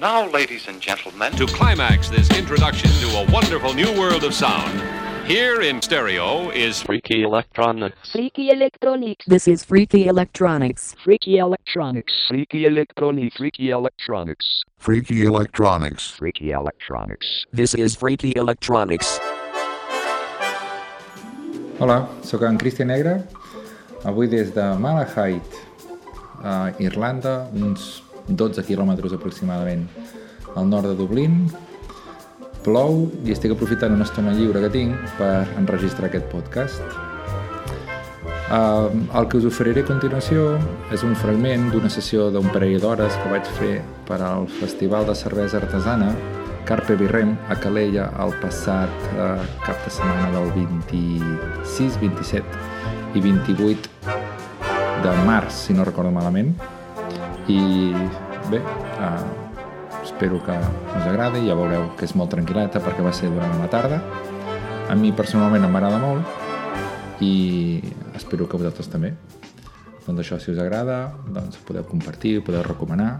Now, ladies and gentlemen, To climax this introduction to a wonderful new world of sound, here in stereo is Freaky Electronics. Freaky Electronics. This is Freaky Electronics. Freaky Electronics. Freaky Electronics. Freaky Electronics. Freaky Electronics. Freaky Electronics. This is Freaky Electronics. Hola, sóc en Cristian Negre, avui des de Malahide, a Irlanda, uns 12 quilòmetres aproximadament al nord de Dublín. Plou i estic aprofitant una estona lliure que tinc per enregistrar aquest podcast. El que us oferiré a continuació és un fragment d'una sessió d'un parell d'hores que vaig fer per al Festival de Cervesa Artesana Carpe Birrem a Calella el passat uh, cap de setmana del 26, 27 i 28 de març, si no recordo malament. I bé, uh, espero que us agradi, ja veureu que és molt tranquil·leta perquè va ser durant la tarda. A mi personalment em m'agrada molt i espero que a vosaltres també. Doncs això, si us agrada, doncs podeu compartir, podeu recomanar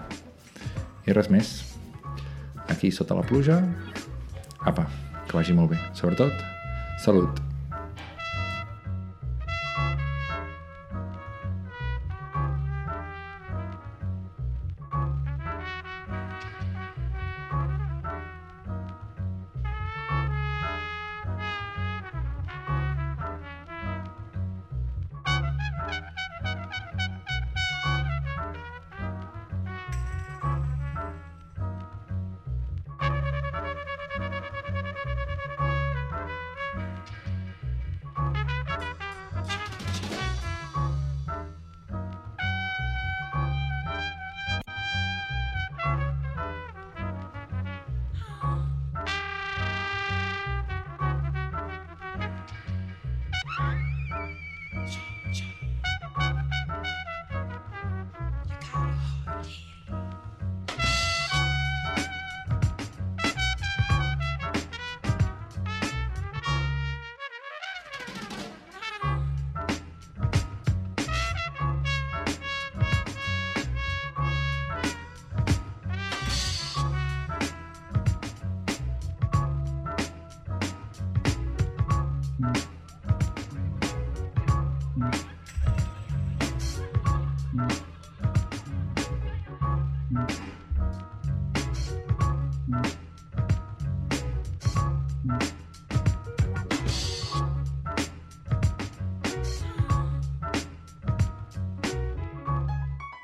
i res més. Aquí sota la pluja, apa, que vagi molt bé. Sobretot, salut.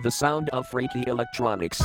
The sound of Freaky Electronics.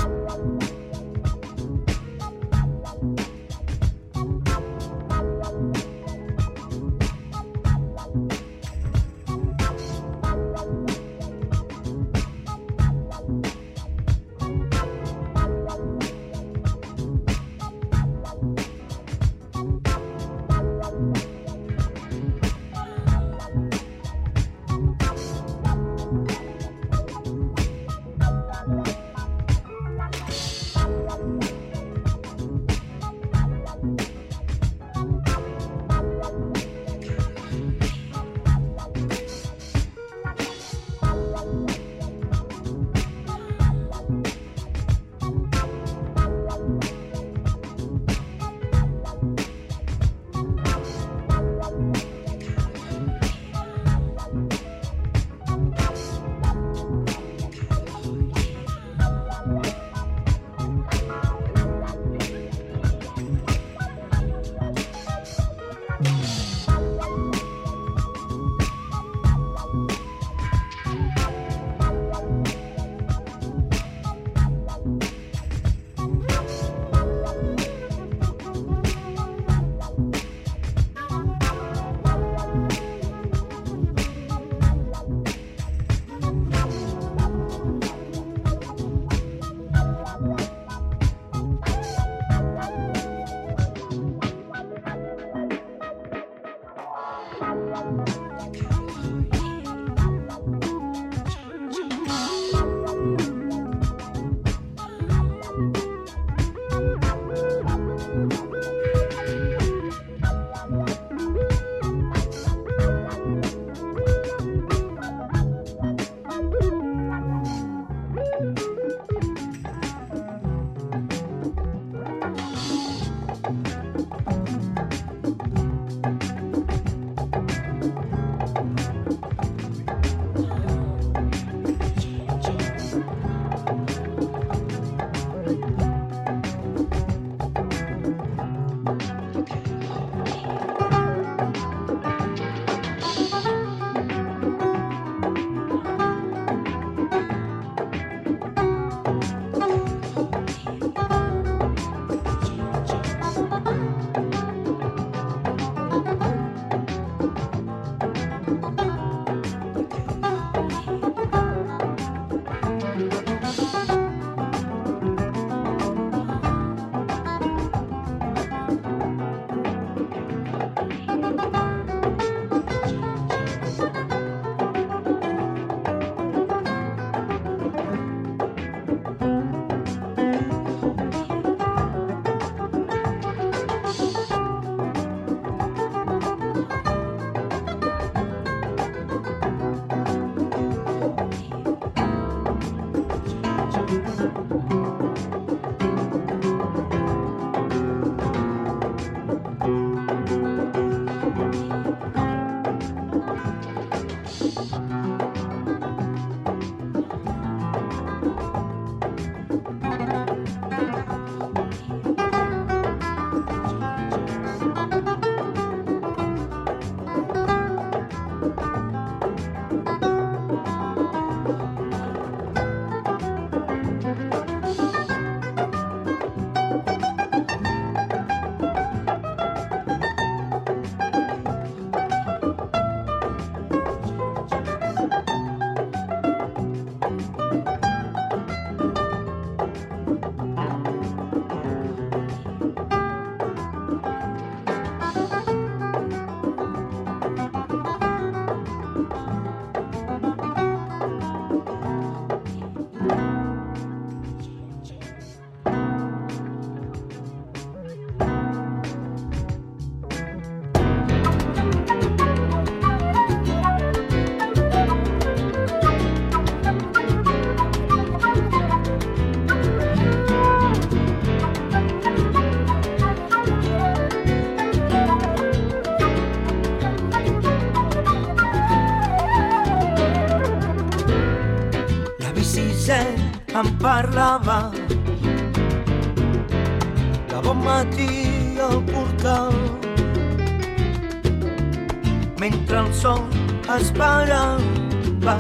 Esperava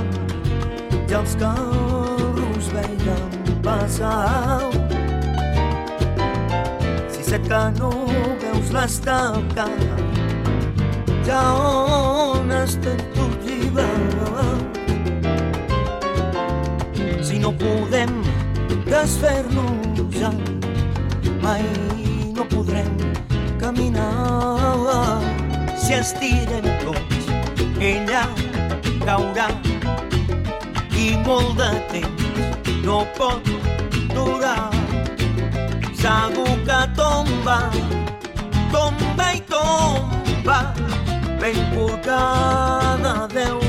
i els carros veien passar si set que no veus l'estaca ja on estem llibres si no podem desfer-nos ja mai no podrem caminar. Si estirem tots ella caurà i molt de temps no pot durar. Segur que tomba tomba i tomba ben porcada deu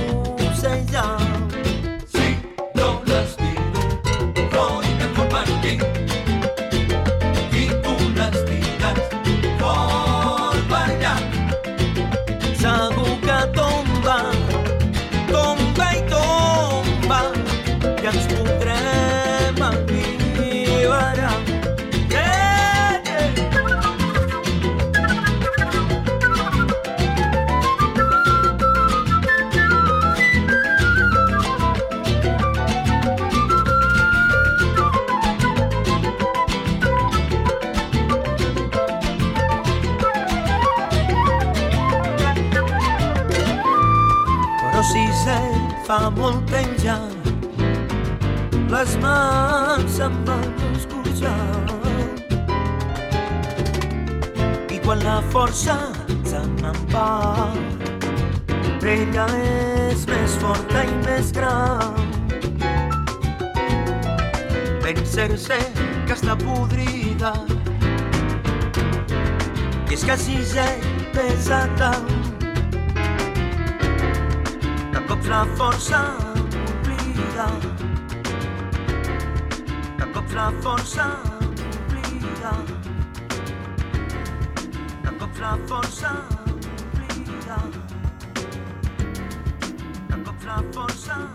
plafond sans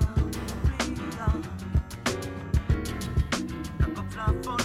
brillant, for plafond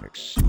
Electronics.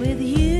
with you.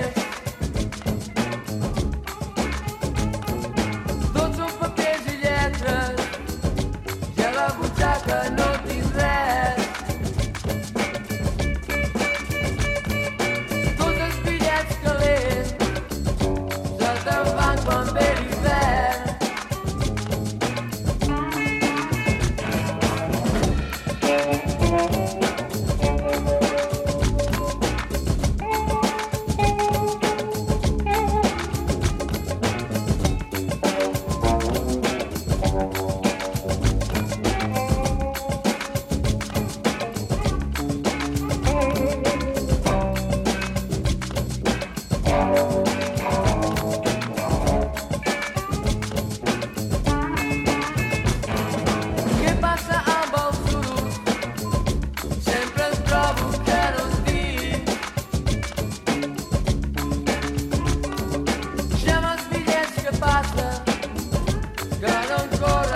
el corazón.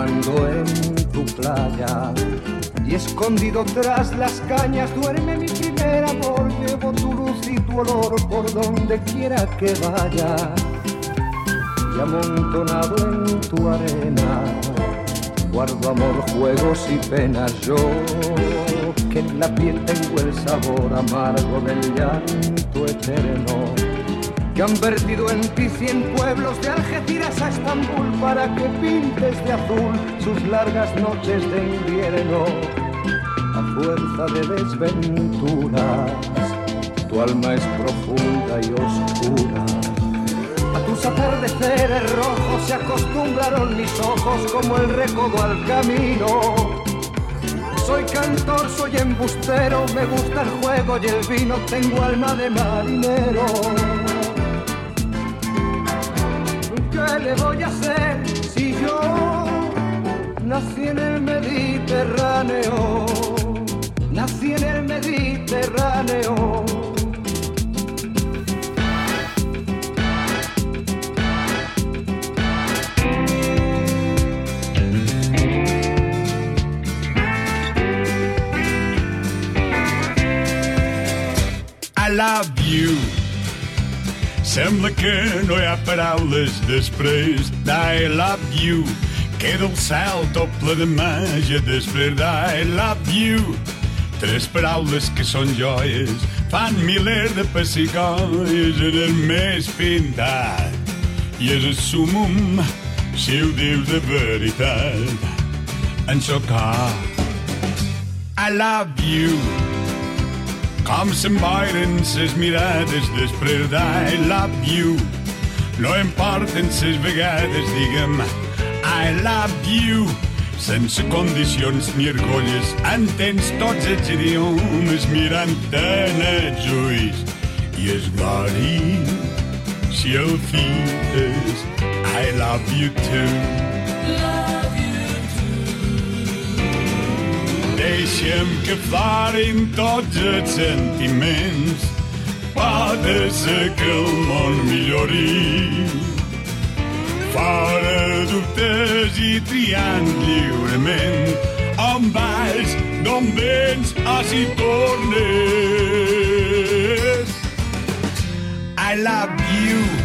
cuando en tu playa y escondido tras las cañas duerme mi primer amor. Llevo tu luz y tu olor por donde quiera que vaya y amontonado en tu arena guardo amor, juegos y penas yo que en la piel tengo el sabor amargo del llanto eterno que han vertido en ti cien pueblos de Algeciras a Estambul para que pintes de azul sus largas noches de invierno. A fuerza de desventuras, tu alma es profunda y oscura. A tus atardeceres rojos se acostumbraron mis ojos como el recodo al camino. Soy cantor, soy embustero, me gusta el juego y el vino, tengo alma de marinero. Le voy a hacer si yo nací en el Mediterráneo? Nací en el Mediterráneo. I love you. Sembla que no hi ha paraules després d'I love you. Queda el cel tot ple de màgia després d'I love you. Tres paraules que són joies, fan miler de pessigolles en el més pintat. I és el sumum si ho dius de veritat. En socar. I love you. Com se'n boiren ses mirades després d'I love you. No importen ses vegades, digue'm I love you. Sense condicions ni argolles, entens tots els idiomes mirant en els ulls. I és glori si el fies I love you too. Deixem que florin tots els sentiments. Pot ser que el món millori. Fora dubtes i triant lliurement. On vas, d'on vens, o si tornes. I love you.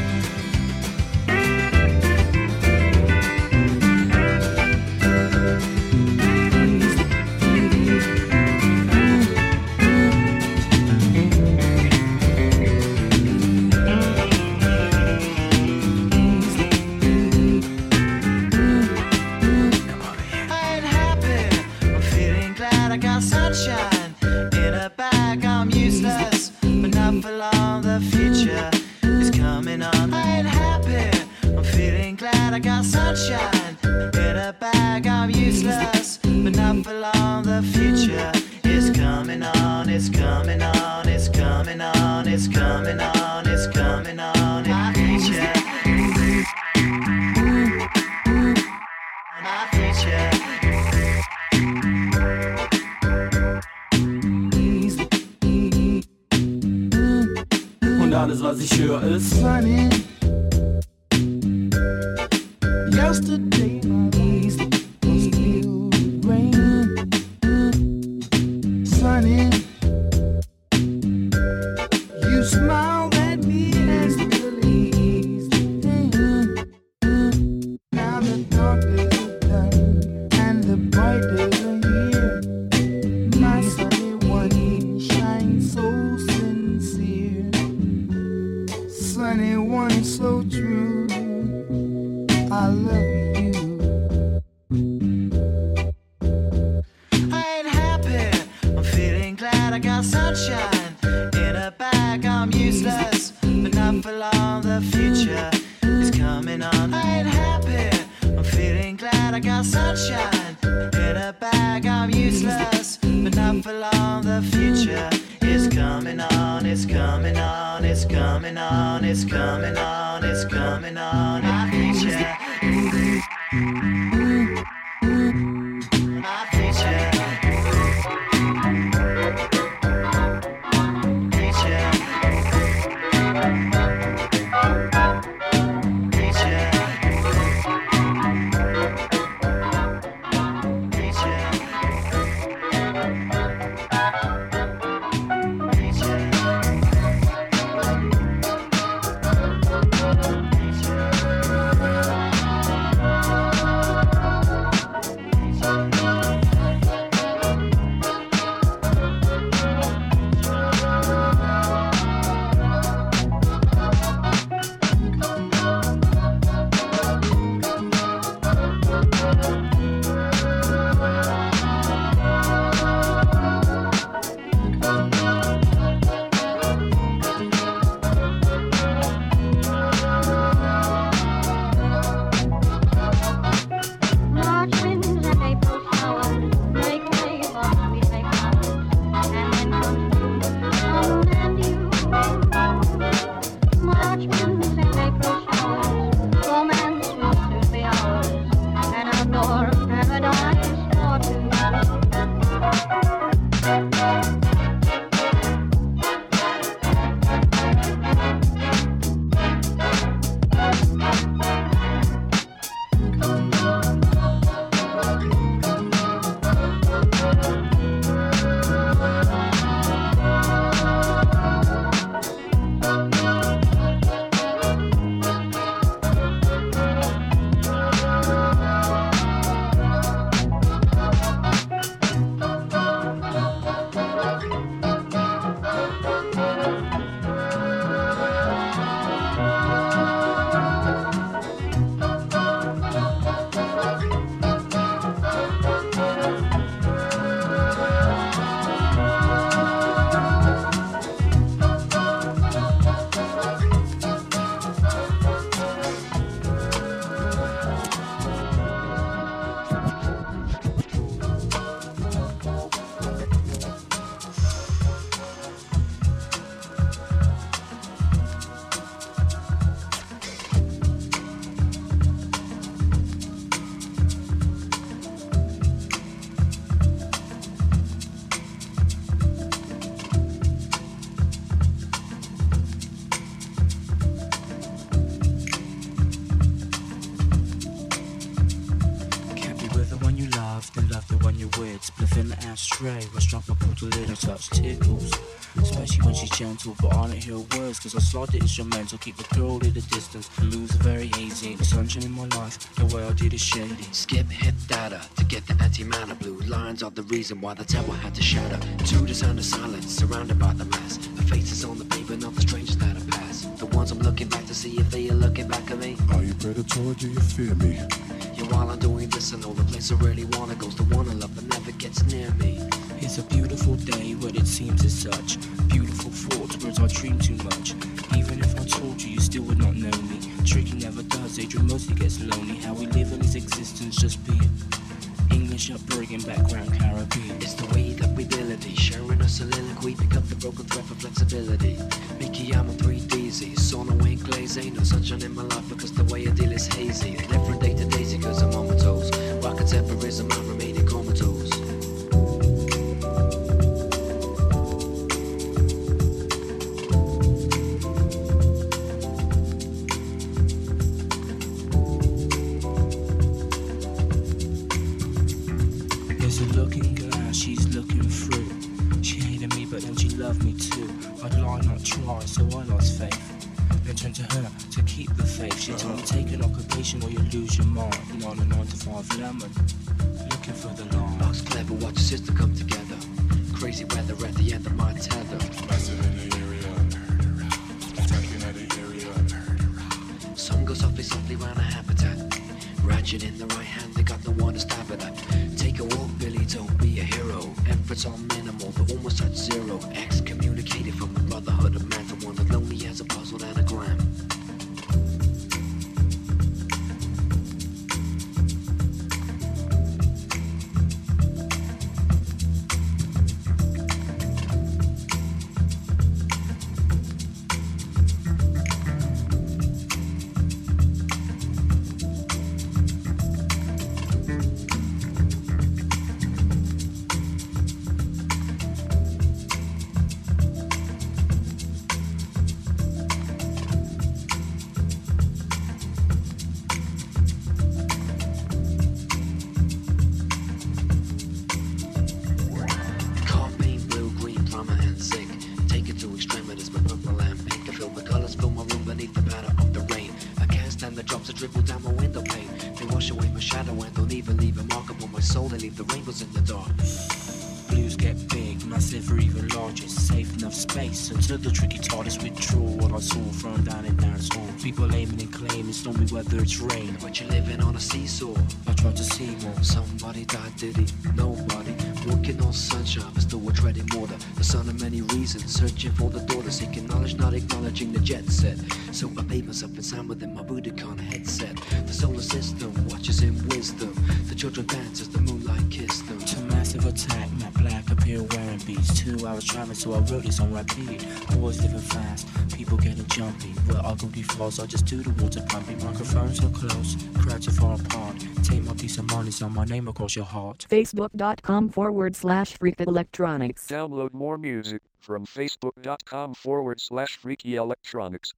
I got sunshine slide the instrumental, keep the girl at a distance are very hazy, the sunshine in my life The world I did is shady Skip hit data to get the anti antimatter blue lines are the reason why the tower had to shatter. To the sound of silence, surrounded by the mass. The faces on the paper, not the strangers that I pass. The ones I'm looking back to see if they are looking back at me. Are you predator? Do you fear me? Yeah, while I'm doing this, I know the place I really wanna goes the one I love that never gets near me. It's a beautiful day, but it seems as such Beautiful thoughts, words I dream too much English upbringing, background Caribbean It's the way that we ability, sharing a soliloquy, pick up the broken thread for flexibility. Mickey, I'm on 3DZ, Sono ain't glaze, ain't no sunshine in my life because the way I deal is hazy. Different day to daisy cause I'm on my toes. Rock contemporism, I'm remaining comatose. It's rain. But you're living on a seesaw. I tried to see more. Somebody died, did he? Nobody. Walking on sunshine, but still we're treading water. The son of many reasons, searching for the daughter, seeking knowledge, not acknowledging the jet set. So I made myself inside within my Budokan headset. The solar system watches in wisdom. The children dance as the moonlight kiss them. To massive attack, Matt Black appear wearing beats. Two hours traveling, so I wrote this on repeat. Always living fast, people getting jumpy. Where I go defaults, I just do the water pumping. Microphones are close, crowds are far apart. Take my piece of money, sign my name across your heart. Facebook.com forward slash Freak Electronics. Download more music from facebook.com forward slash freaky electronics.